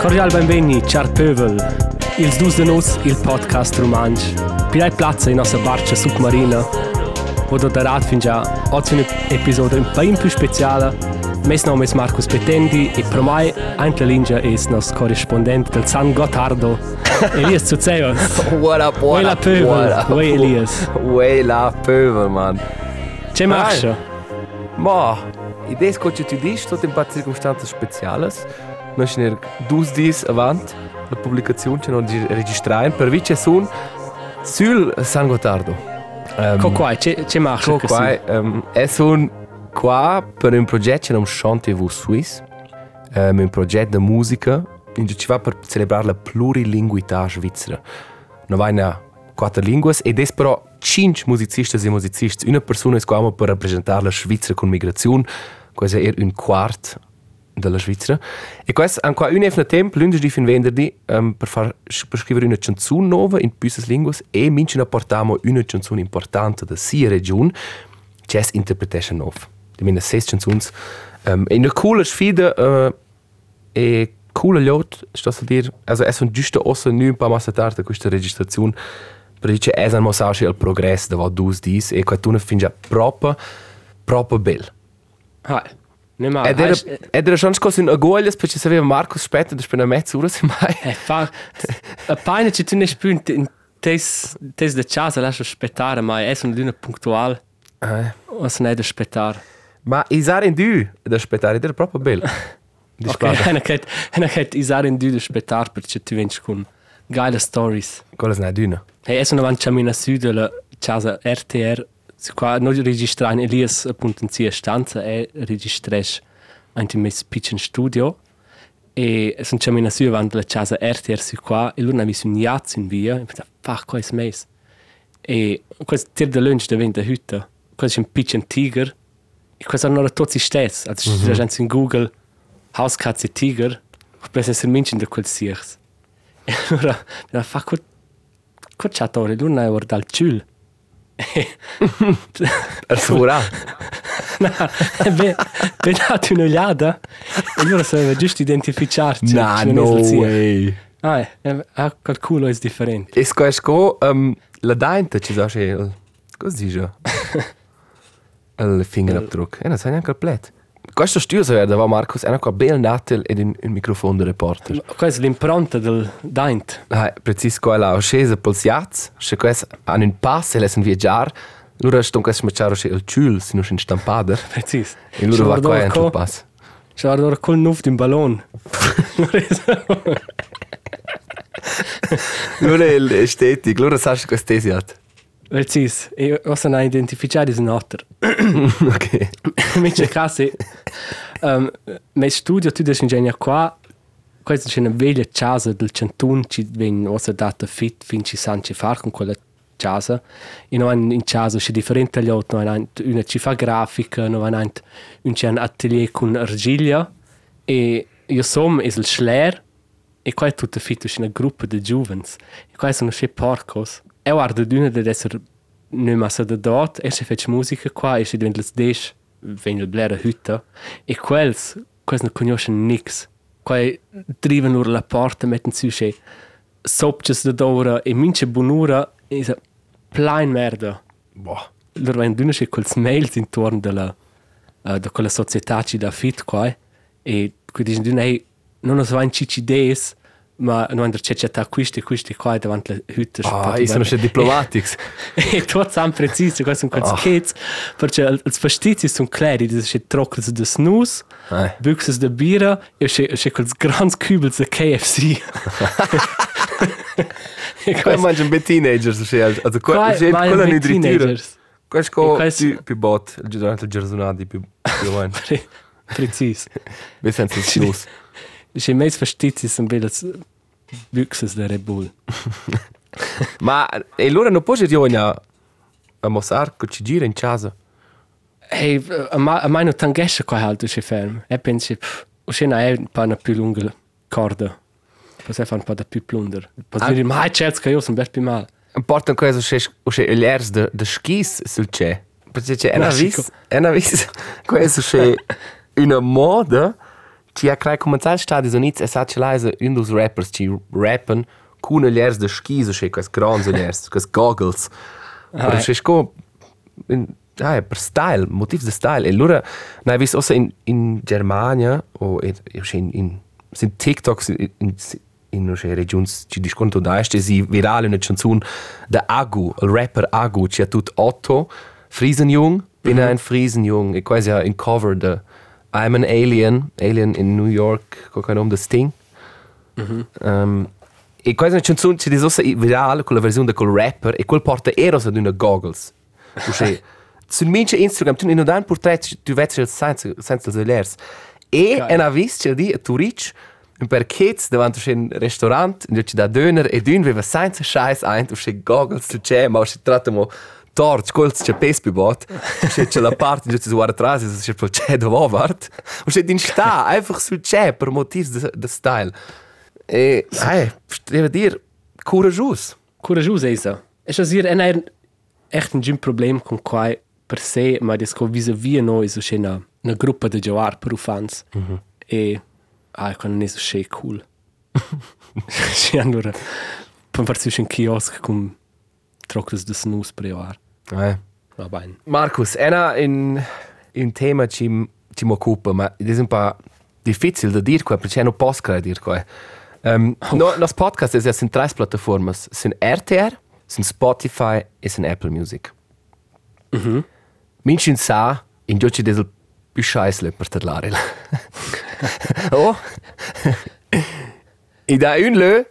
Cordial benveni, char pövel. Ils dus de nus, il podcast romansch. Pilai plazza in nostra barca submarina. Vodo da rad fin già, oggi un episodio un po' più speciale. Mes nome è Marcus Petendi e per me anche l'ingia è il nostro corrispondente del San Gottardo. Elias Zuzzeva. What up, what up, pövel. what up? Uè Elias. Uè la pövel, man. C'è marcia? Ma, idees co che tu dis, tot in pat circunstanze speciales. Noi schnell dus dis avant la pubblicazione che non registrare per vice sun sul San Gottardo. Um, Kokuaj, që, që ma akshë kësi? Kokuaj, um, e thunë kua për një proġett që në më shonë të vu Suisë, um, një proġett dhe muzika, një që va për celebrar la plurilinguita svizzera. Në vajna quattro lingue ed è però cinque musicisti e musicisti. Una persona è qua per rappresentare la Svizzera con migrazione, quasi er è un quarto della Svizzera. E questo qua un effetto tempo, lunedì fin venerdì, um, per, far, per scrivere una canzone nuova in più lingue e minci portiamo una canzone importante da sia regione, Jazz Interpretation nuova. Di mine sei canzoni. Um, e una coole sfida uh, e coole lot, a dire. Also, è un giusto osso nu po' massa tardi questa registrazione. Per dice è un messaggio al progresso da va dus dis e quando tu ne fingi proprio proprio bel. Ah, ne ma. Ed era, ed era schon così in agoglia, perché sapeva Marcus spetta, da spena mezz'ora se mai. Eh, fa... A paina ci tu ne spiù in tes tes de casa lascia aspettare, ma è una luna puntuale. Eh. O se ne da aspettare. Ma isare in du da aspettare, ed era proprio bel. Ok, e che e non che isare in due da aspettare perché tu vengi con geile stories. Quella è duna. E adesso non avanti a su della casa RTR, su qua non registrare Elias appunto in sia stanza e registresh anche in mes piccin studio. E sono ciamina su avanti la casa RTR su qua e lui ha visto un jazz in via e pensa, fa qua è mes e questo tir de lunch diventa hütte. Questo è un piccin tiger. E questo hanno tutti stessi. Also mm -hmm. in Google Hauskatze Tiger per essere minchen da quel sirs e allora fa co co chatore lui non è guardato il ciul Per sicura. No, beh, ben dato un'ogliata e allora sapeva giusto identificarci. Nah, no è zia. way. Ah, eh, ah, quel culo è differente. E sco um, la dainte ci sa il così già. Il fingerabdruck. E non sai neanche il plet. Questo studio se vede Marcus, è qua bel natel ed un, un microfono da reporter. Questa è l'impronta del Daint. Ah, precis qua la scesa pel siaz, se quest an un pass e lesen viaggiar, lura ston quest macharo se il ciul, si non in stampader. Precis. E lura va qua entro il pass. Ci guarda ora col nuff di un ballon. Lura è l'estetic, lura sa che questo è siat. Precis. E ho se ne identificare un altro. Ok. Invece case, um, nel studio tu devi ingegner qua, questa è una vecchia casa del Centun, ci viene osa data fit fin ci san ci far con quella casa. E noi in casa c'è differente agli altri, hanno una ci fa grafica, un c'è un atelier con argilla e io som è il schler e qua è tutta fit, c'è una gruppa di giovens. E qua sono c'è porcos. E guarda, d'una deve essere non massa da dort, e se fece musica qua, e se diventa les desch, vengono blera hütta, e quels, quels non conoscono nix. Qua driven ur la porta, metten su che sopces da dora, e mince bonura, e sa, plain merda. Boah. Loro vengono d'una che quels mails intorno della, uh, da quella società ci da fit qua, eh, e qui dicono d'una, hey, non so vain cici des, ma non hanno cercato questi e questi qua davanti alle hütte. Ah, io sono c'è diplomatics. E tu sam preciso, questi sono questi kids, perché i vestiti sono chiari, das c'è trockels de snus, büchses de bira, e c'è c'è quels grans kübels de KFC. E Qua questi- mangiano bei teenagers, cioè, also qua qua c'è vanno quella i nutritura. teenagers. Questo E questo- più più bot, il durante il giornata più più avanti. Pre- Precis. Wir sind so snus. C'è meis vestiti sono belles büchses de Red Bull. Ma e allora non puoi dire a a mostrare che ci gira in casa. Hey, a ma- a mai non tangesce qua alto se ferm. E pensi, o se na è po' una più lunga corda. Posso fare un po' da più plunder. Posso Ah. dire, ma hai certo che io sono ben più male. Important cosa se o se gli ers de de skis sul c'è. Perché c'è una vis, una vis. Questo c'è una moda ci ha creato come tal Stati Uniti e sa ce l'ha un dos rappers ci rappen con gli ers de skis o se quas grans gli ers, quas goggles. Ah, Però eh. c'è sco in ah, per style, motiv de style. E allora, na vis ossa in in Germania o in in, in sind TikToks in, in in una regione ci disconto da este si virale una canzone da Agu, il rapper Agu, ci ha tut Otto Friesenjung, bin ein Friesenjung, e quasi in cover de I'm an Alien, Alien in New York, qualche nome de Sting. Um, e quasi una canzone ci disossa virale con la versione de col rapper e quel porta eros ad una goggles. Cioè, sul mince Instagram tu non dan portret tu vedi senza senza zelers. E Geil. è una vista di tu rich un parquet davanti a un ristorante in ci da döner e dün aveva senza scheiß ein tu c'è goggles tu c'è ma ci trattamo torch colz c'è pespi bot c'è c'è la parte in ci guarda atrás c'è c'è c'è dove vart und c'è din sta einfach sul c'è per motiv de, de style e hey, devo dire courageous Coraggioso è eso. E so dire, è un echt un gym problem con qua per sé, ma das co vis-a-vis noi so c'è una, una gruppa di giovare per fans. E, ah, con non è so c'è cool. C'è allora, per farsi un kiosk con de snus per giovare. hey. Va bene. Markus, ena in un tema ci ci mi occupa, ma è un po' difficile da dire qua, perché non posso credere dire qua. Um, no, nos podcast è in tre piattaforme, sono RTR, sono Spotify e sono Apple Music. Mhm. Mincin sa, in giù ci del più scheisle per parlare. oh. E da un lö,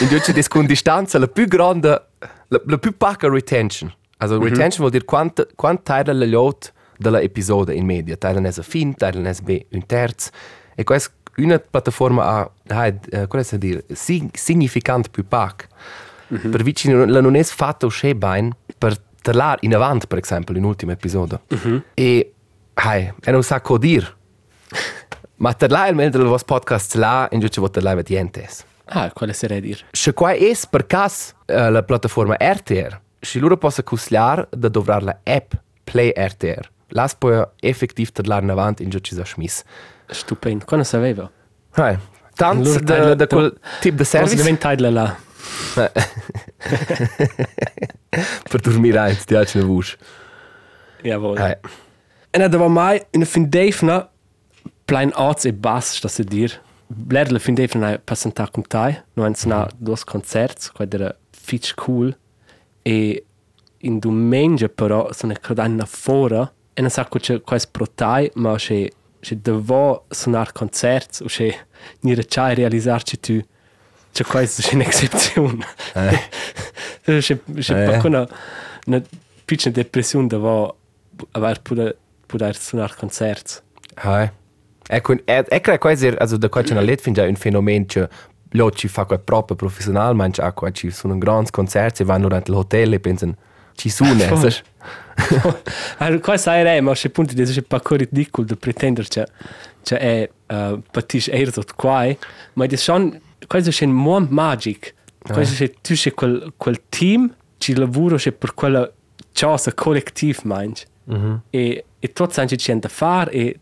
in ci des con distanza la più grande, la, la più pacca retention. Also retention vuol dire quant, quant taglia la lot della episode in media. Taglia ne fin, taglia ne be un terz. E questa una piattaforma ha, ha uh, come si dire, sig, significant più pac. Per vicino la non è fatto uscire bene per parlare in avanti, per esempio, in ultimo episodio. E, hai, e non sa cosa dire. Ma parlare almeno del vostro podcast là, in giù ci vuole parlare di niente. Ah, quale sarei dire? Se qua è per caso uh, la piattaforma RTR, se loro possono consigliare di dovrare la app Play RTR. Là si può effettivamente parlare in avanti, in giù ci sa smiss. Stupendo. Quando sapeva? Hai, tanto Allora, da, taglia- da quel tipo di service. Possibilmente tagliela là. per dormire ti piace una voce. Jawohl. Hai. E da mai in fin Dave plein arts e bass, sta se dir. Bler la fin Dave na passanta con tai, no ens na dos concerts, qua era fitch cool. E in domenica però sono credan na fora e non sa co c'è quais pro tai, ma c'è c'è devo suonar concerts o c'è ni recai realizzarci tu c'è quais c'è un'eccezione. Eh. c'è c'è Eh. pa una una piccola depressione devo aver poter poter suonar concerts. Hai. Ecco, e, e credo quasi, also da qua c'è una let fin già un fenomeno che lo ci fa qua proprio professional, ma c'è qua ci sono un grandi concerti e vanno durante l'hotel e pensano ci sono, sai? Allora, qua sai ma c'è punti di c'è poco ridicolo di pretendere che è uh, patis erzo qua, ma è schon questo c'è un mondo magic. Questo c'è tu c'è quel quel team ci lavora c'è per quella cosa collettiv manch. E e tutti sanno che c'è da fare e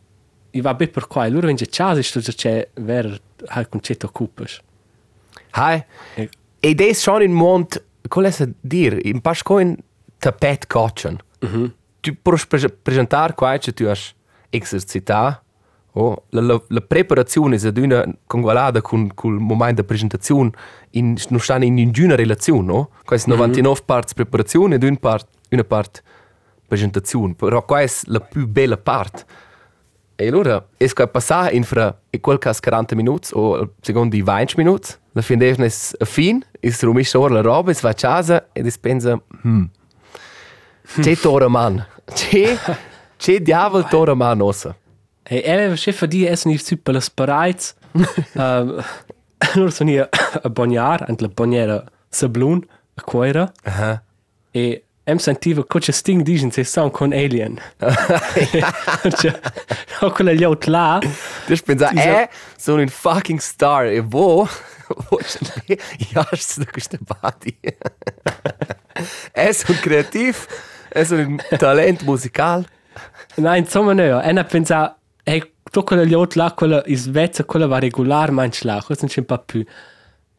i va bene per qua. E loro vince casa sto c'è ver al concetto occupas. Hai. E- Ed è schon in mondo, come si dire, in pasco in tapet coccian. Tu puoi pre presentare qua che tu hai esercitato, oh, la, la, la preparazione è una congualata con, con il momento di presentazione, in, non sta in nessuna relazione, no? Questa è 99 parti preparazione ed una parte, una parte presentazione, però questa è la più bella parte. E allora, è che passare in fra e quel caso 40 minuti o secondo i 20 minuti, la fin è a fin, si rumisce ora la roba, e si va a casa e si pensa, hmm, c'è tora man, c'è, c'è diavolo tora man ossa. E aveva chef di essere nicht super las parais. um, allora sono io a bagnar, ant la bagnera sablun, a quaira, Aha. e em sentiva che c'è sting digen se sound con alien. Cioè, ho quella gli out là. Pensat, Dieser- eh, sono un fucking star e? Wo jasts da questa body? Es un creativ, es un talent musical. Nein, insomma no. E ne pensa, hey, tu quella gli out là, quella in Svezia, quella va regular manch là, questo non c'è un po' più.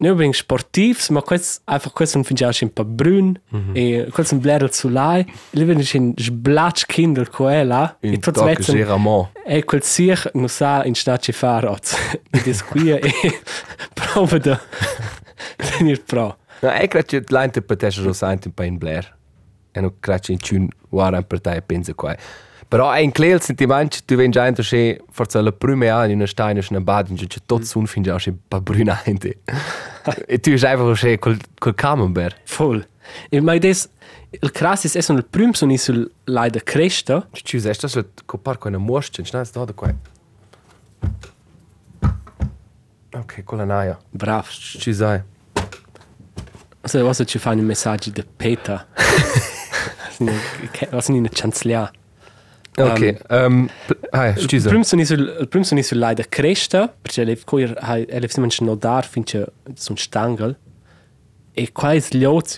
Noi abbiamo sportivs, ma questo, einfach questo non fingiamo un po' brun, e questo un blerel su là, e lì viene un sblatsch kinder quella, e Un tutto toc Svezia, Geramont. e quel sich non sa in snace fare, e dis qui, e prova da tenere pro. No, e credo che l'interpretation lo sente un po' in Blair. E non credo che in tune guarda per te e pensa qua. Però è in clear il sentimento tu veni già entro che forse la prima anno in steina, in una bad, in cui tutto sun fin già un brunante. e tu sei einfach che quel, quel camembert. Voll. E ma des, il crassis è il primo sono sul laida cresta, Ci sei stato copar con una moscia, non è stato qua. Ok, con la naia. brav. Ci sei. Also, was ci fanno i messaggi di Peter. Was sind in Chanzlia? Ok, um, ah, ci Il sei. primo sono sul il primo sono sul laida cresta, perché le coir hai ele si finché sun stangel. E qua è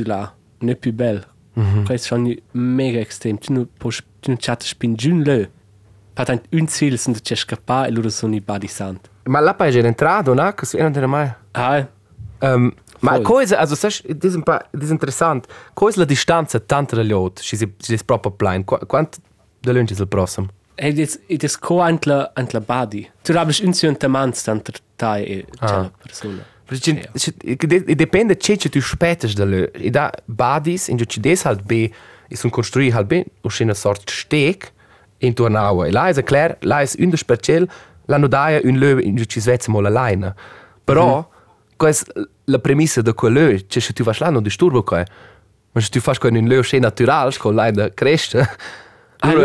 là, non è più bel. Qua è schon mega extrem. Tu non puoi tu non chatte spin giun le. Patant un ziel sind c'è scappa e loro sono i badi sant. Ma la paese è entrato, no? Che non te mai. Ah, Um, ma cosa, also, sai, das ist ein paar, das ist interessant. Cosa la distanza tanto da lot? Si, si proprio plain. Qu quanto da lunch il prossimo? Ed è ed è co antla antla badi. Tu rabis un sion tamant tanto tai e c'è Ah. la persona. Perché e dipende che che tu aspetti da lo. E da badis in ci des halt be e sono costruiti halt be una sorta steg in tua naua. E là è klar, là è un special la nodaia un lö in ci svezza mo la laina. Però questa la premissa da lö, che se tu vas là non disturbo qua. Ma se tu fai con un lö che natural, con la da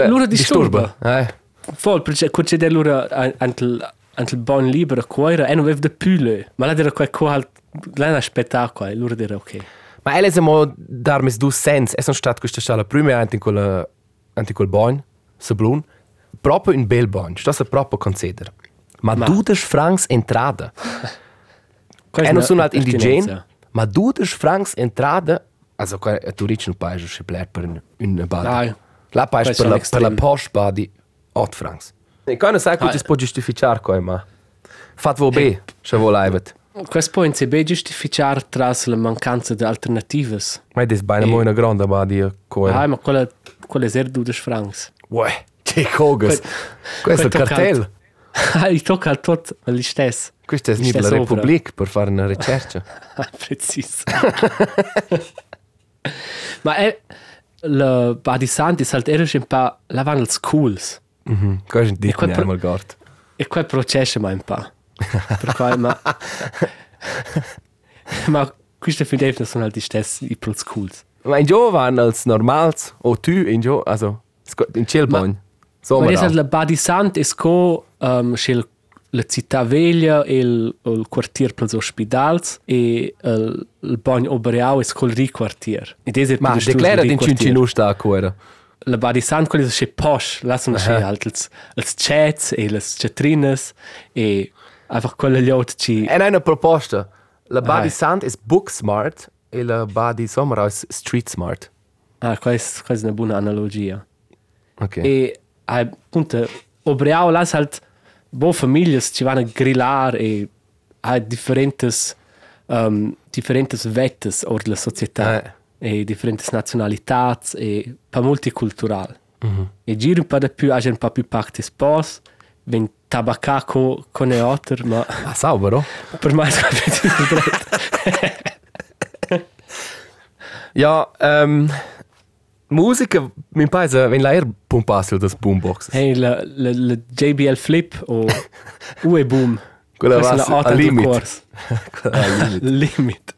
lura disturba. Eh. Voll, perché co c'è dell'ora antl antl bon libero coira e non de pule. Ma la dera qua co halt la na spettacolo, lura dera ok. Ma ella è mo darmi du sens, è stato questa stella prima quella anche quel bagn, sablun, proprio in bel bagn, sto se proprio consider. Ma, Ma- du des francs entrada. Questa E è non una sono alt indigen, pertinenza. ma du des francs entrada, also qua tu dici un paese bler per un un bad. La paese questo per la per la post badi 8 francs. E quando sai che Ah. ci si può giustificare qua, ma fat vo be, se volaivet. Questo può in CB giustificare tras la mancanza di alternative. Ma è des beina E- mo una grande badi qua. Ah, ma quella quella ser du des francs. Uè, che cogas. Que- Questo cartello. Ah, ich tocca al tot al stess. Questa è la. Repubblica per fare una ricerca. Ah, preciso. Ma è la Badi Santi halt era un po' la van als schools. Mhm. Cosa dici quel pro- mal gort? E quel processo ma un po'. Per cui ma ma queste fidevne sono halt die stessi i pro schools. Ma in Gio van als normals o tu in Gio, also sco- in Cielbon. So Ma ma adesso la Badi Sant è co um, scel la città veglia e il, il quartier per gli ospedals e il, il bagno obereau è col riquartier. Ed è Ma declara din cincinu sta a cuore. la Badi Sant quelle sono posh, lassano Aha. uh halt ils ils chats e les chatrines e einfach quelle gli altri ci E una proposta. La Badi Ah. Sant è book smart e la Badi Sommer è street smart. Ah, questa è una buona analogia. Ok. E appunto obereau las halt bo famiglie ci vanno a grillar e ha differentes um, differentes vettes or la società Eh. e differentes nazionalitats e pa multicultural. Mhm. E giro un po' di più, ha un po' più pacti spos, ven tabaccaco con e otter, ma Ah, saubero. per me è capito dritto. Ja, ähm, Musica, min paese, wenn la er pumpasse das Boombox. Hey, la, la, la JBL Flip o UE Boom. Quella va la al alta del limit. corso. Limit.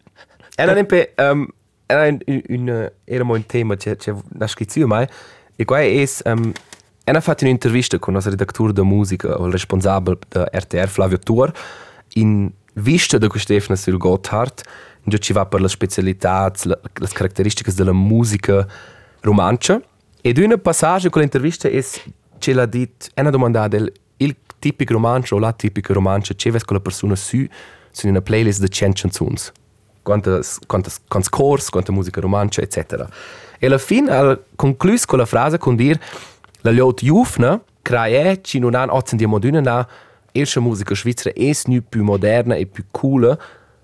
Era nempe, um, era un, un, era un tema che che na schizio mai. E qua è um, era fatto un'intervista con il redattore di musica o il responsabile da RTR Flavio Tur in vista di Stefano sul Gotthard cui ci va per le specialità, le, le caratteristiche della musica romancia. Ed una passage con l'intervista è ce l'ha dit, è una domanda del il tipico romancia o la tipica romancia c'è ves con la persona su su una playlist di 100 canzoni. Quantas, quantas, quantas cors, quanta musica romancia, etc. E alla fine ha concluso con la frase con dire la liot jufna crae ci non han otzen di moduna na irsche musica svizzera es nu più moderna e più cool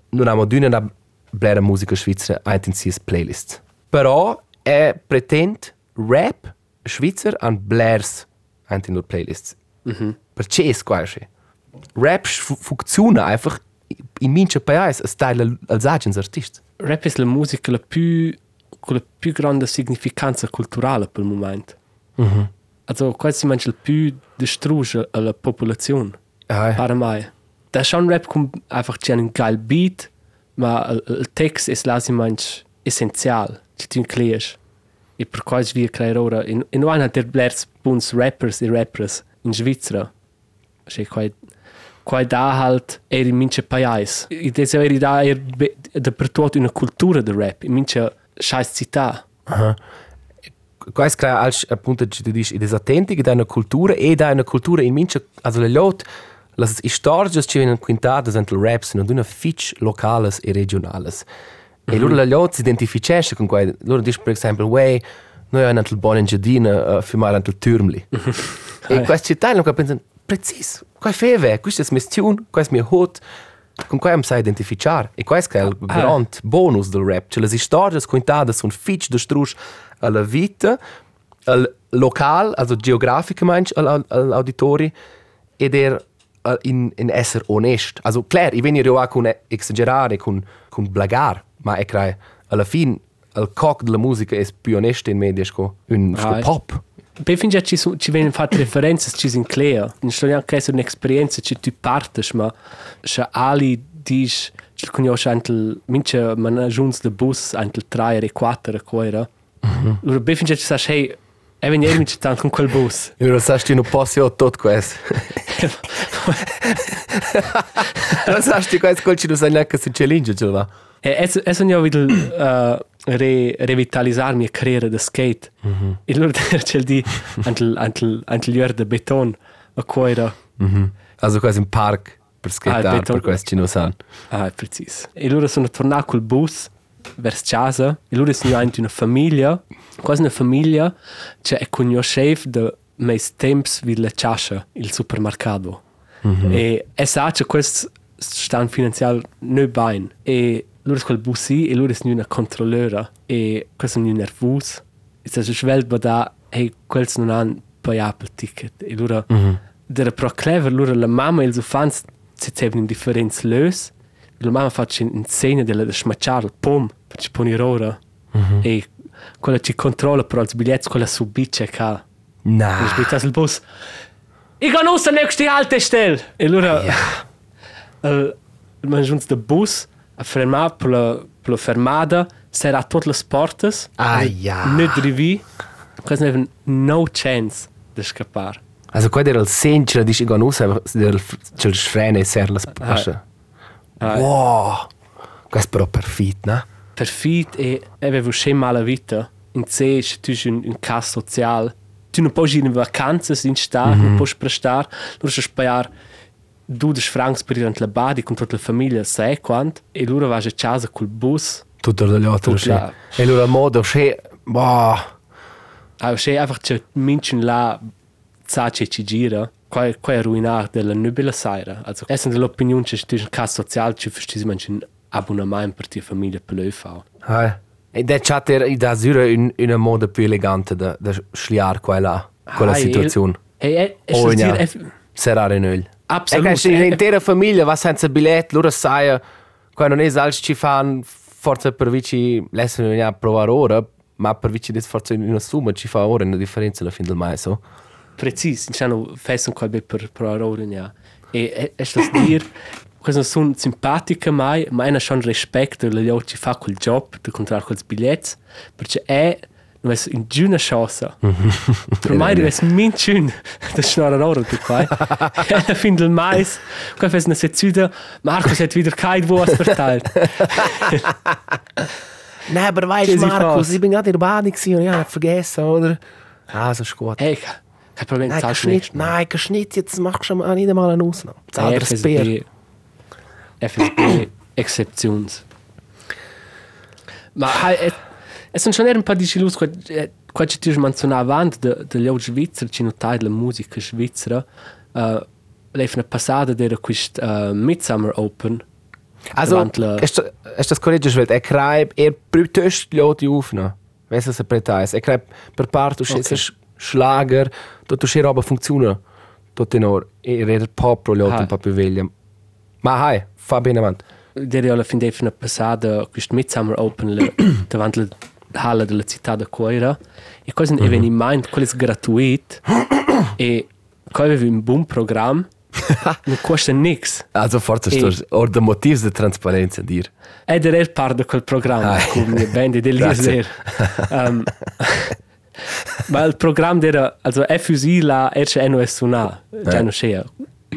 non ha moduna na blera musica svizzera ein in sies playlist. Però è pretend rap svizzer an blers ein in playlists. Mhm. Perché quasi. Rap fu funziona einfach in mince paese a style als artisti. Rap è la musica la più con la più grande significanza culturale per il momento. Mhm. Also quasi manche più distrugge alla popolazione. Ah, Per me. Da schon Rap kommt einfach un geil beat, il, il text è quasi manch essenzial, ci tu inclies. E per quasi vi creare ora in in una der blers buns rappers e rappers in Svizzera. C'è quai quai da halt er in minche pais. I deseri da er be- dappertutto una cultura del rap, in minche scheiß città. Quais crea als appunto tu dici ed esattenti che da una cultura e da una cultura in mince also le lot las istorges ci vengono quintate sunt il raps in una fitch locales e regionales. E loro le lot si identificesce con quai loro dice per esempio way noi hanno il buon ingedina uh, firmare il turmli. e queste città non pensano precis quai feve questo è mission questo mio hot con quai am sa identificar e questo è il Ah. grand bonus del rap cioè le istorges quintate sono fitch de strusch alla vita al local also geografica manch al, al, al auditori ed er uh, in, in esser onest also klar i veni io con exagerare con con blagar ma è crai alla fin al coc della musica è più onesto in media sco un sco pop Beh, fin già ci, su- ci vengono fatte referenze, ci si inclea. Non sto neanche essere un'esperienza, ci tu partes, ma se Ali dice, ci conosce anche il, mince man giunts de bus, anche il 3 e 4 e quella. Allora, beh, fin già ci sai, hey, e venire mince tanto con quel bus. io non sai non posso io tot questo non sai questo col ci non sai neanche se challenge ce va E adesso, adesso io vedo uh, re, revitalizzare la mia carriera da skate. E allora c'è di anche il- il- anche gli de beton a quella. also quasi im park per skater beton- per questo ci non sanno Ah, è preciso. E loro sono tornati col bus verso casa e loro sono anche una famiglia, quasi una famiglia, cioè è con il chef di mei tempi Villa Ciascia, il supermercato. E è sa che questo sta finanziario non bene. E loro sono col bus lì e loro sono una controllora e questo sono nervosi. E se si sveglia da, hey, quelli non hanno pagato il ticket. E loro, era però clever, loro la mamma e i fans si avevano in differenza lös. La mamma faccia in segno della smacciare, pum, ci poni ora. E quella ci controlla però i biglietti, quella subisce che ha. nah E später il bus. Ich gehe aus der nächsten Haltestelle. E allora ja il man giunts del bus a fermar per la, per la fermata, sarà tutte le porte. Ah, ja. Non drivi. Non avevano no chance di scappare. Also qua era il senso, dici che non sa, del c'è il freno e ser la spascia. Ah, Wow! Questo però perfetto, no? perfit e avevo scem mala vita. In sé c'è tu un, un cas social. Tu non puoi ir in vacanze in star, non puoi prestar, non puoi spaiar 12 francs per ir la badi con tutta la famiglia, sai quant, e loro va a casa col bus. Tutto dagli altri. Tutto là. E allora modo, c'è... Boh! Ah, c'è einfach c'è minchen là sa che ci gira. Qua qua è ruinato della nubile sera. Also, essen dell'opinione c'è tu un cas social, ci festi man un abbonamento per tua famiglia per l'ÖV. Eh. E da c'è da sicuro un, una modo più elegante da, da schliare quella, quella Ah, e- situazione. E e e dire è- Serrare in öl. Absolut. E questa Eh, l'intera famiglia va senza biglietto, loro sai, quando è salci ci fanno forse per vici, l'essere non a provare ora, ma per vici des forse in una summa ci fa ora una differenza alla fine del mese. So. Precis, diciamo, fessen qual be per per ora ja. E e e sto dir, questo sono simpatica mai, ma è schon rispetto le ci fa quel job di comprare quels biglietti, perché è non è in giuna chance. Per mai è minchun da schnarre ora tu qua. E alla fine del mais, qua fes una sezuda, Markus hat wieder kein was verteilt. Nein, aber weißt du, Markus, ich bin gerade in der gewesen und ich habe vergessen, oder? Also ist gut. Hey, kein Problem, Nein, zahlst du Mal. nein, kein Schnitt, jetzt machst du nicht einmal eine Ausnahme. Zahl dir das Bier. FSB, Exceptions. Ma e, e sono schon un po' di cilus qua qua ci ti menzionava avant de de gli Svizzer ci notai la musica svizzera uh, leif una passata d'era quist uh, Midsummer Open Also, Davant la- ist das, ist das corretto, weil er schreibt, er prüft die Leute aufnehmen. Weißt du, was er präteilt? Er schreibt per part, du Okay. schießt Schlager, dort du schießt aber Funktionen. Dort nur, er redet Pop pro Leute Hai. un po' più veglia. Ma hai, fa bene avanti. d'era alla fin d'eif una passata quist Midsummer Open le, davant la halla della città da Coira e cosa un eveniment quello è gratuit e coi avevi un buon programma non costa nix Also, forse E- sto, or der Motiv der Transparenz dir. Ed era parte di quel programma Ah. con mia band di Grazie. Eliezer. um, ma il programma era, also FUSI la erce NOS una, già Eh. non c'è.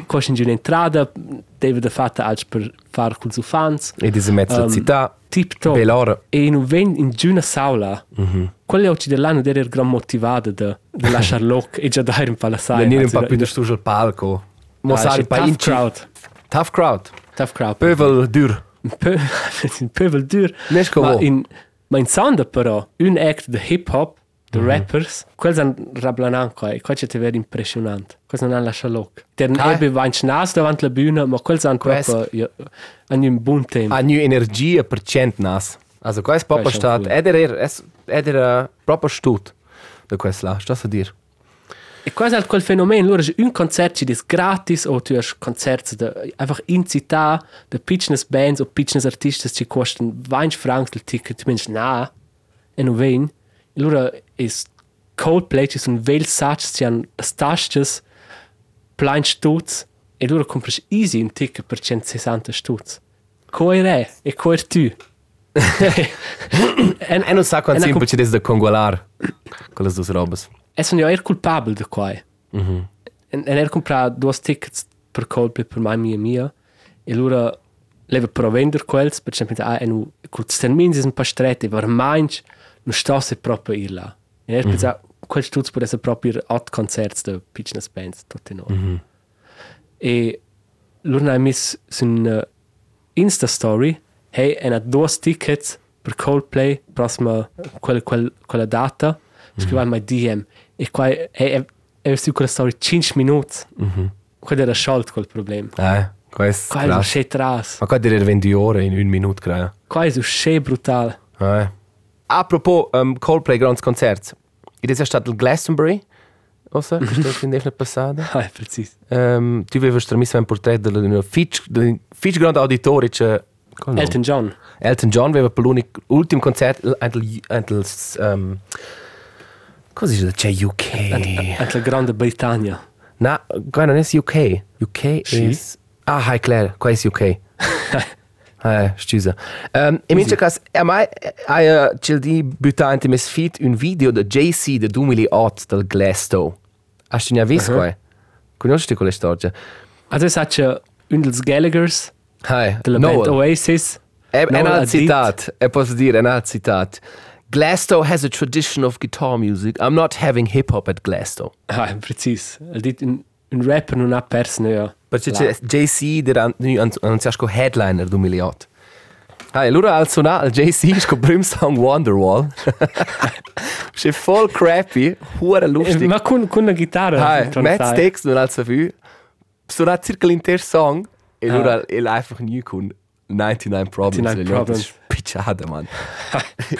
Costa in un'entrata, deve da fatta als per fare con i fans. In dieser mezza Um, città, Tip top. Bellora. E in un ven in giuna saula, Mhm. quella oggi dell'anno era gran motivata da, da lasciare loc e già dare un po' la sai. Venire un po' più da stu sul palco. Mo ah, sai, pa inci. crowd. Tough crowd. Tough crowd. Pövel dur. peu dur. Nes co ma vo. in, ma in sonda però, un act de hip hop, de Mhm. rappers, quels han rablanan qua, e qua c'è te ver impressionant. Quels non han lascia loc. Der Ah. ebbe va in schnas davant la bühne, ma quels han proprio, ja, han un buon tempo. Ha nu energia per cent nas. Also, proprio è stat. cool. Ed er, es, ed er proprio stut. Da questo là, sto a dir. E quasi halt quel fenomeno, lura concert ci dis gratis o tu hast concerts de einfach in città, de pitchnes bands o pitchnes artistas ci costan 20 francs il ticket, tu mens na, e non ven. E lura is Coldplay ci sun vel satz ci han stastes plein stutz e lura compras easy un ticket per 160 stutz. Coir è e coir tu. en, E non sa quanto e na semplice è da congolar. Quelle due robes. E sono io er culpabile da qua. Mhm. En, en er compra due tickets per Coldplay per mai mia mia e allora leva per vender quels per esempio ah en col termin is un po' stretti per mainz non sta se proprio ir là. E er pensa quel stutz per essere proprio hot concerts de pitchnes bands tutti no. Mhm. E allora hai mis sun uh, Insta story hey en ha due tickets per Coldplay prossima quella, quella, quella data scriva mm -hmm. DM e qua è, è, è su quella storia 5 minuti Mhm. quello era sciolto quel problema Eh, questo qua è è un krass. sche tras Ma qua dire 20 ore in un minuto, credo. qua è un sche brutale Eh. Apropos um, Coldplay Grands Concerts. Ed è stato il Glastonbury? Ossa, che sto fin defna passata. ah è preciso Um, tu avevi trasmesso un portretto del Fitch, del Fitch Grand Auditori, c'è... come no? Elton John Elton John aveva per l'ultimo concerto antel antel um, cosa dice c'è UK anche la Grande Britannia no qua non è UK UK Sì. is ah hi Claire qua è UK eh scusa. Um, e invece cas a mai hai c'è di buttante mes fit un video da JC del 2008 del Glasto. Hast du ne visto Mhm. qua conosci quella storia? Sa c'è un dels Gallaghers hi della band Oasis. È, è Noel un ha altro citat, e posso dire, è un altro citat. Glasto has a tradition of guitar music. I'm not having hip hop at Glasto. ah è preciso ha detto un, un rapper non ha perso no Perché c'è JC, der nu annunciasco headliner 2008. Ah, e allora al suonare al JC il song Wonderwall. C'è voll crappy, hure lustig. ma con, con chitarra Hai, non met sai. tekst non alza vu. Suonat circa l'intero song. E Ah. allora è einfach new con 99 Problems. 99 E allora, Problems. das ist Picciata, man.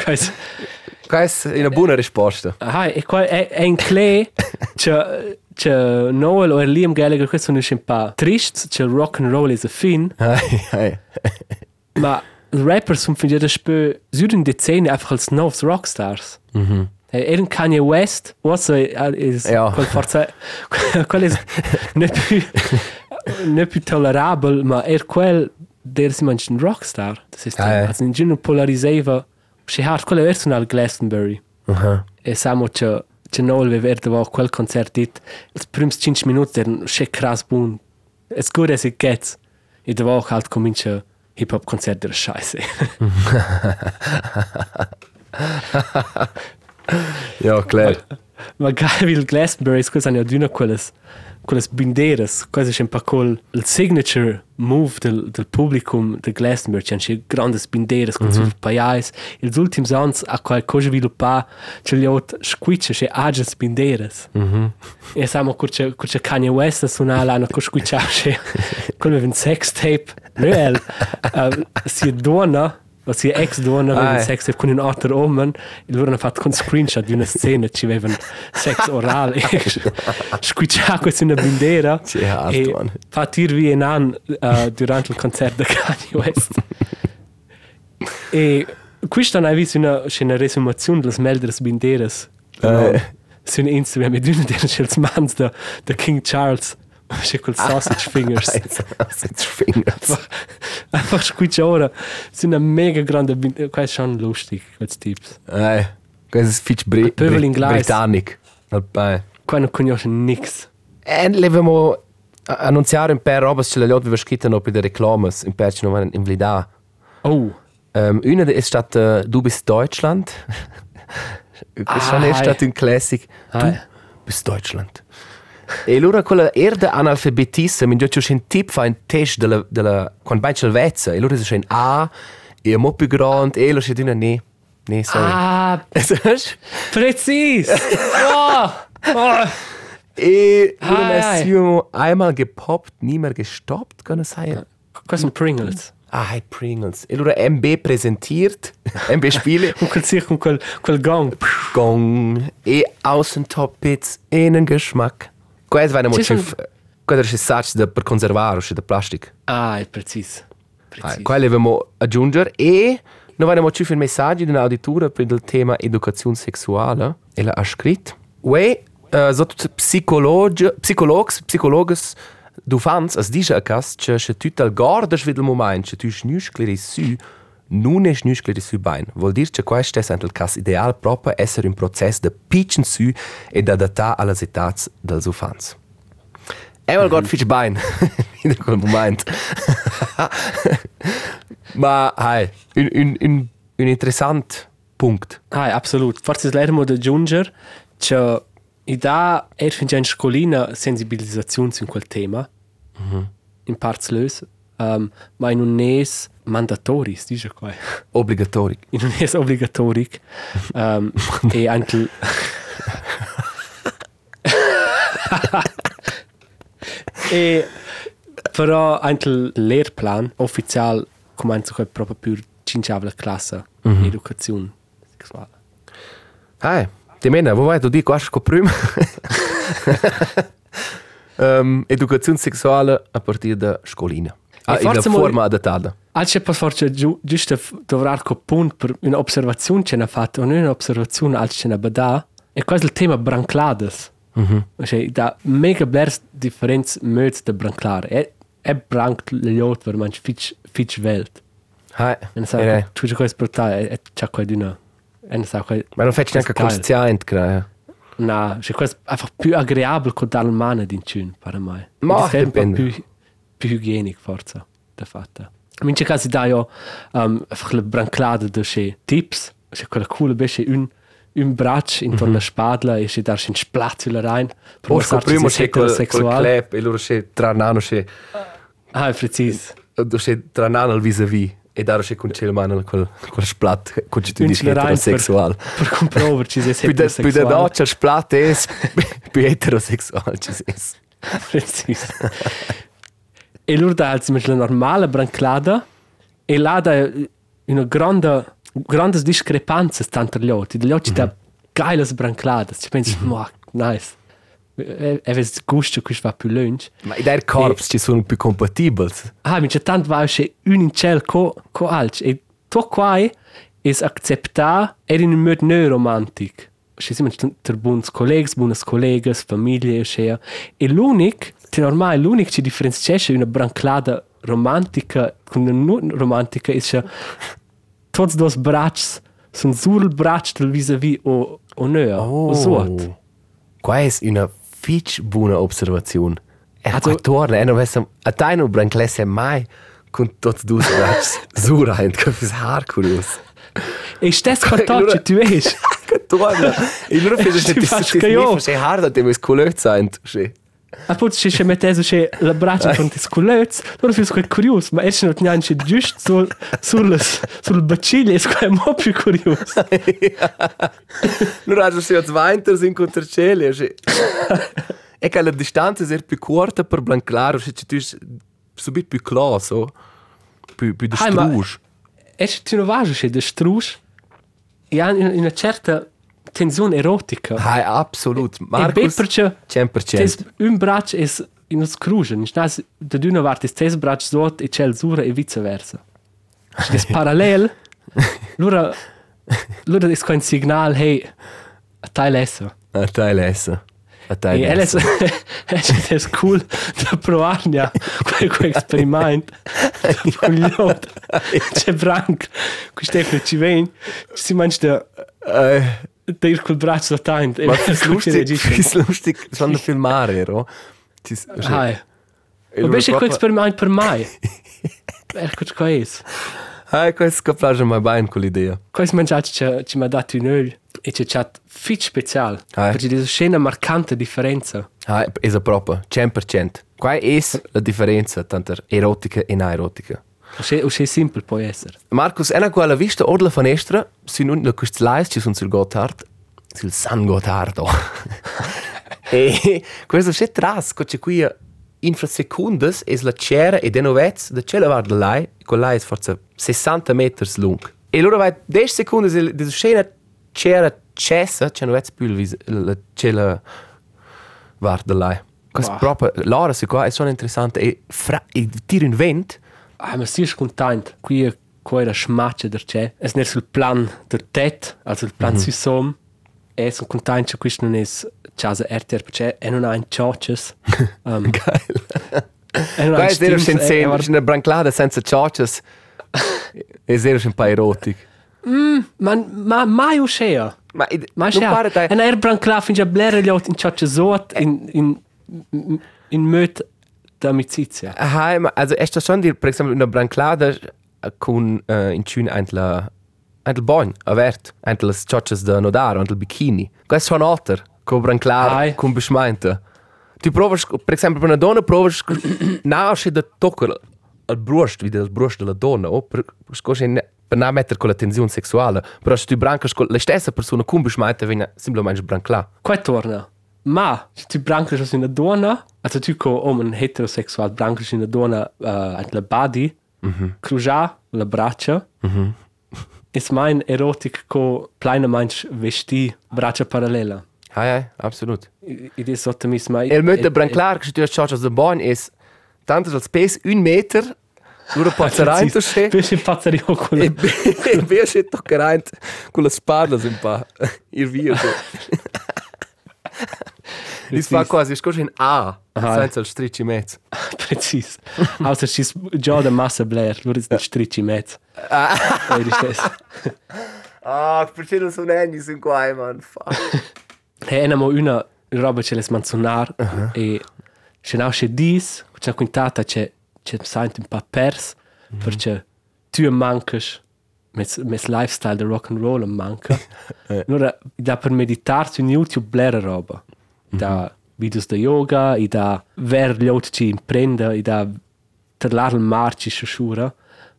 Quasi- Questa è una buona risposta. Ah, e qua è, è in clay c'è, c'è Noel o Liam Gallagher questo non è un po' triste c'è il rock and roll is a fin Hai, hai. ma i rapper sono finiti da spö su un decennio einfach als novs rockstars Mhm. e era un Kanye West also è Ja. quel forza quel è non più non più tollerabile ma er quel der si mangia un rockstar das ist Ah, ja. also in giro polariseva si hart quella verso al Glastonbury Aha. e samo che che Noel aveva erdo quel concert dit. Els prims 5 minuti erano sche krass bun as good as it gets. E da auch halt comincia hip hop concert der scheiße. Ja, klar. Magari il Glastonbury, scusa, hanno d'una quelles, quelles banderas, quasi c'è un po' col il signature move del, del publicum del Glastonbury, c'è un grandes banderas con mm -hmm. sul paiais. Ils ultims ans a qual cosa sviluppa, c'è gli ot squicce, c'è ages banderas. Mm -hmm. E siamo curce curce Kanye West a suonare hanno co squiccia, c'è quello un sex tape. Noel, uh, si donna la sia ex donna aveva sex con un altro uomo e loro hanno fatto con screenshot di una scena ci avevano sex orale squicciava questa una alto, e man. fa tirvi in an uh, durante il concerto di Kanye West. E questa visto una, una resumazione delle meldere banderas Eh. su Instagram e una delle mans da King Charles c'è quel sausage fingers Sausage fingers. Einfach squiccia ora. Sind eine mega grande Bin- Qua è schon lustig, questi tips. Eh, questo è fitch bri Pöbel bri in Gleis. britannic. Alpine. Qua non conosce nix. E levamo annunziare un per robas che le lot aveva scritto no per le reclames in per non waren in Vlida. Oh, Um, una è stata Du bist Deutschland. Questa Ah, è hi. stata un classic. Du Hi. bist Deutschland. E allora quella erda analfabetissa, mi dice un tip fa un test della della vai il vezza, e allora c'è un A e po' più grande e lo c'è una ne. Ne, sorry. ah, precis. oh, oh. E allora hi. siamo einmal gepoppt, nie mehr gestoppt, kann es sein. Qua sono Pringles. Ah, hey, Pringles. E allora MB präsentiert, MB Spiele, Con quel sich, con quel, quel gong. Gong, e Außentoppits, Innengeschmack. Questo va Ci molto sono- schiff. Questo è il sac da per conservare, da. Ah, è precis. Ah, Precis. Qua dobbiamo aggiungere e noi abbiamo ricevuto un messaggio di un'auditura per il tema educazione sessuale e l'ha scritto. Uè, uh, sotto psicologi, psicologs, psicologs du fans as dice a cas che che tut al gordas vid il moment che tu schnüschleri su non è schnüschleri su bain. Vuol dire che questo è il cas ideal proprio essere un processo de pitchen su e da adattare alle età dels ufans. Einmal Gott fitch Bein in quel moment. Ma hai, un, un, un, un interessant punkt. Ah, absolut. Forse lermo da aggiungere che i da er fin già in scolina sensibilizzazione su quel tema. In parts lös. Um, ma in un es mandatori, si dice qua. Obligatorisch. in un es obligatoric. Um, e anche e però anche il lehrplan ufficial comincia con proprio più cinciava classe educazione sessuale. Hai, ti mena, wo vai du di quasi co prima? um, educazione sexuale a partire da scolina. Ah, in la forma adattata. Alce pas forse giu, giusto dovrar co punt per un'osservazione che ne fatto, non un'osservazione alce ce ne bada, e quasi il tema branclades. Mhm. Cioè, da mega blers differenz möts de branclare. E, e branct gli ot per manch fitch, fitch welt. Hai, E ne sa, eh, tu c'è questo portare, e c'è qua di una. E sa, qua, ma non faccio neanche consciente, credo. na, c'è questo einfach più agreabile con dal mane din cun, per me. Ma, dipende. Più, hygienico, forse, da fatta. In ce casi da io, um, le branclade de che tips, c'è quella cool, besce un, un braccio intorno alla spadla e c'è darci un splatula rein. per Osco mostrarci primo se c'è quel, quel clap e loro c'è tra nano c'è Ah, è preciso. Un dici ce l'hai per- heterosexual. Per comproverci se Più da più da doccia il splat è più heterosexual ci sei. Precis. E loro da alzi la normale branclada e là da una grande grandes discrepanze tanto gli occhi gli occhi da geiles brancladas. Ci pensi ma nice. E e ves gusto che va più lunch. Ma i der corps ci sono più compatibili. ah mi c'è tanto va che un in ciel co co alc e to qua is acceptar er in un mod neuromantic. Ci siamo ter buons collegs buonas collegas famiglie e e l'unic che normale l'unic ci differenziesce una branclada romantica con una non romantica is che tots dos bracci sono sul braccio del vis-à-vis o o neo o suot Qua è una fitch buona osservazione. E Also- also, torna, e non vessam, a te non branclesse mai con tutti due bracci. Sura, e che fis har curios. E stes cartoccio tu es. Che torna. E loro fece se ti faccio che io. sei hard te vuoi scolezza ent. Sì. Appunto se se mettese se la braccia con te sculets, loro fis quel curios, ma esce not neanche giust sul sul sul bacille, es quel mo più curios. Loro hanno se zwei inter in contracelle, sì. E che la distanza è più corta per blanclare, se tu subito più claro, so. Più più Hai, ma- distruge. Esce tu no vaso se de strus. E ha in una certa tensione erotica. Hai absolut. E Marcus perché 100%. tes un braccio es in crugen, stas da d'una vart es tes braccio sot e cel sura e viceversa. Es parallel. Lura lura es kein signal hey a teil essa. A te lessa. A te E elles es es cool da provarnia quel quel experiment. Cogliot. C'è branc. Qui Stefano ci ven. Si mangia da da ir col braccio da tain. Ma es lustig, es lustig, schon der filmare, ero. Tis, Hai. Ma besce quel experiment per mai. Ecco qua es. Hai, questo caplaggio mai bene con l'idea. Quais mangiati ci, ci mi ha dato un öl e ci ha chat fit special. Ah. Perché c'è scena marcante differenza. Hai, es a proprio, 100%. Qua es la differenza tanto erotica e aerotica. O se, o se simple può essere. Marcus, ena quella vista od la finestra, si nun la quest lais ci sun sul Gotthard, sul San Gottardo. e questo c'è tras, co c'è qui infrasekundes es la cera e denovez da cella var de lai, con lai es forza 60 meters lung. E loro vai 10 sekundes e de scena cera cessa, c'è novez più vis- la cella var de lai. Questo Wow. proprio, l'ora si qua è sono interessante e fra, e tira in vent, Ah, ma si è content. Qui è qua era schmatche der c'è. Es ne sul plan der tet, also il plan mm -hmm. si som. E sono content che questo non è casa RTR, perché è non ha in churches. Um, geil. è non ha Guys, era in sen Steams, e- e sen, una branclada senza cioccias. E era un po' erotic. Ma, ma mai uscea. Ma Ma non ja, pare dai. en er brancla fin ja blera gli in ciocce zot in in in möt d'amicizia. Hai, ma also esta schon dir, per esempio, una branclada con uh, in cun ent la ent il bagn, avert, ent las cioccias da nodaro, ent il bikini. Questo è un alter, con branclada, Hai. con beschmeinte. Tu provas, per esempio, per una donna provas nasce da toccare al brust, vedi il brust della donna, o per scosse per non mettere con la tensione sessuale, però se tu brancas con la stessa persona con beschmeinte, viene semplicemente brancla. Qua torna. Ma se tu brancas in una donna, also tu co om un heterosexual brancas in una donna uh, at la body, mm -hmm. cruja la braccia. Mm -hmm. Is mein erotic co pleine manch vesti braccia parallela. Hai, hai, absolut. Id is sotto mis mai. El möchte branclar que tu as charges de bon is tanto als space un meter dura pazzerai to se Pesce pazzario con e e via se toccherai con le spalle un pa ir via so. Dis fa quasi scorso in A senza il stricci mezzo. Precis. Außer si già da massa blair, nur ist strici mezz. Ah. Ah, perché non sono anni sun qua, man. Fuck. Hey, enamo una roba ce les manzonar e se nau che dis, c'è quintata c'è c'è sent un pa pers perché tu mancas mes lifestyle de rock and roll manca. Allora da per meditar su YouTube blera roba. Da videos da yoga, e da ver gli altri ci imprenda, e da terlar il marci shura,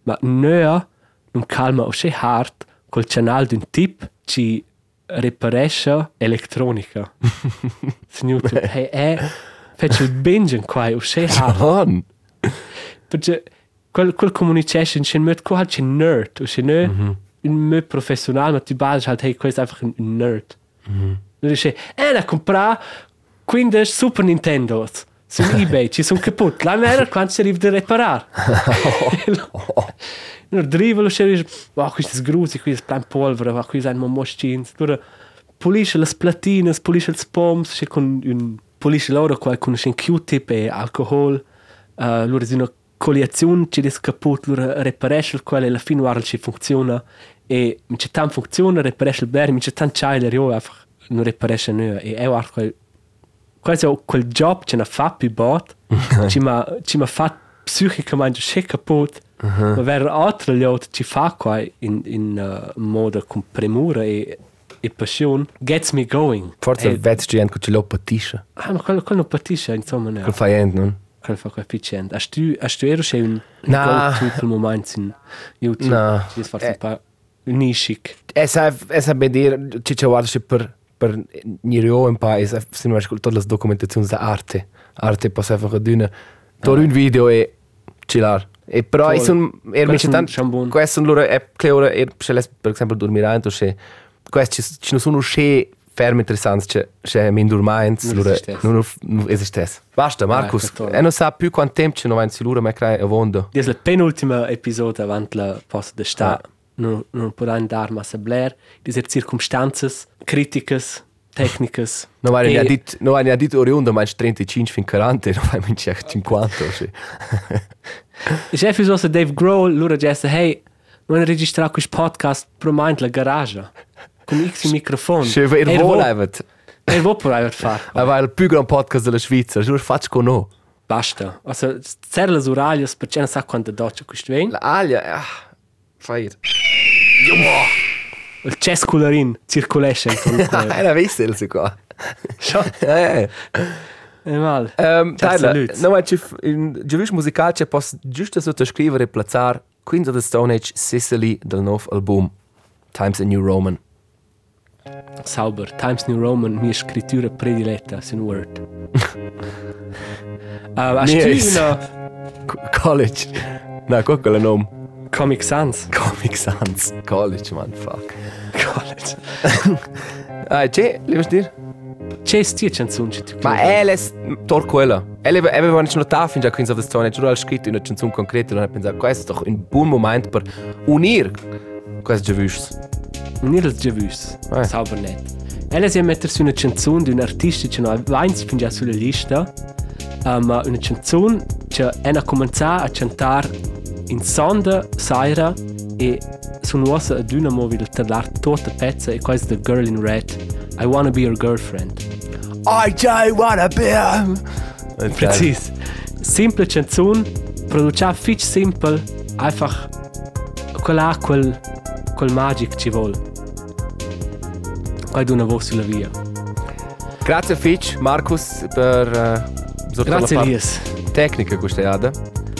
ma nea non calma o che hard col canal d'un tip ci reparesce elettronica. Su YouTube. Hey, è faccio il binge qua o che hard. Perché quel, quel communication c'è un qua c'è nerd, o c'è ne un me professionale, ma tu badi halt hey, questo è einfach un un nerd. Mm-hmm. Dice, eh, da comprare 15 Super Nintendo su eBay, ci sono kaputt. La mera quando si arriva a riparare. Non driva lo scerice, ma questo è grusi, questo è plan polvere, ma questo è un moschins. Allora, pulisce le platine, pulisce le poms, c'è con un pulisce loro qua con un Q-tip e alcohol. Uh, allora, è una coliazione è kaputt, allora reparesce quella alla fine guarda ci funziona. E mi c'è tanto funziona, reparesce il bere, mi c'è tanto chailer, io einfach non reparesce nulla. E io guarda quel quasi quel job che ne fa più bot ci ma ci ma fa psicicamente che kaputt Ma vera altra liot ci fa qua in, in uh, modo con premura e, e passione, gets me going. Forse E- vezzo gente che ce l'ho patisce. Ah, ma quello, quello patisce, insomma, no. Quel fa gente, non? Qua piccente. Hast tu, hast tu ero c'è un, un No. go-to per momenti in YouTube? No. Ci forse Eh. un po' nischig. E sa, e sa ben dire, ci c'è guarda che per, per Nirio un po', e sa, se non ascoltato le documentazioni da arte. Arte passa einfach ad una, per un video e cilar. E però, Cool. e sono, er mi è un tanto, questo loro è, che ora, er, se per esempio, dormirando, se, questo ci, non sono sche fermi interessanti, c'è, c'è min dormants, Non loro, esistesse. non, non esistesse. Basta, Marcus, questo- e non sa più quanto tempo ci non va in silura, ma crea a vondo. Dies la penultima episode avant la posta de sta. Ah. Non, non podem dar massa bler. Dies circumstances, críticas, técnicas. Non vai E- ne dit, non vai ne dit oriundo, ma 35 fin 40, non vai minci 50, o sì. E já fiz o Dave Grohl, lura disse, hey, non registrar questo podcast promaint la garage. Con X microfono. Sì, er vuole evet. Er vuole provare fare. Er war il più gran podcast della Svizzera, giuro faccio con no. Basta. Also, zerra le oraglias, perché non sa quanto doccia questo ven. La alia, ah, fai. Il cescularin circulation. Era vissel si qua. Schon. Eh. Mal. Ciao, Tyler, no, ma ci in giuris musical c'è posso giusto sottoscrivere e plazzare Queens of the Stone Age Sicily del nuovo album Times a New Roman. Sauber. Times New Roman, mia scrittura prediletta, in Word. uh, una Co- College. No, qua quel nome. Comic Sans? Comic Sans. College, man, fuck. College. Ah, c'è, le vuoi dire? C'è stia canzone che tu Ma è le tor quella. E le aveva nicht notato fin già Queens of the Stone Age, giuro ha scritto una canzone concreta non ha pensato, questo è un buon momento per unire questo già visto. Non era già visto. Eh. Sauber net. Ella si è mettersi una canzone di un artista che non ha fin già sulla lista. Uh, ma una canzone che ha cominciato a cantare in sonda, saira e sono uosa ad una mobile per tutta pezza e questa The Girl in Red. I wanna be your girlfriend. I just wanna be Precis. Simple canzone, produceva fitch simple, einfach quella quel quel magic ci vuole. D'una voce sulla via. Grazie Fitch, Marcus, per uh, sotto Grazie la parte Elias. tecnica questa iada.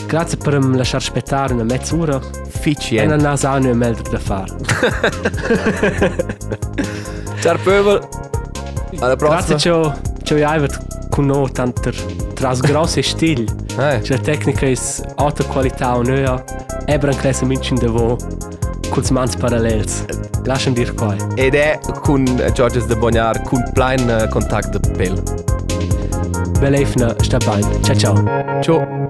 Grazie per mi lasciare aspettare una mezz'ora Fitch, e non ha già una meglio da fare. Ciao Pöbel. Alla Grazie prossima. ciao ciao Ivet con noi tanto tras grosse stil. Eh, La tecnica è alta qualità o nöa. Ebran classe mincin de vo. Culs mans parallels. Lasciam dir qua. ed è con Georges de Bognar, con plein uh, contact de pel. Beleifna sta bene. Ciao ciao. Ciao.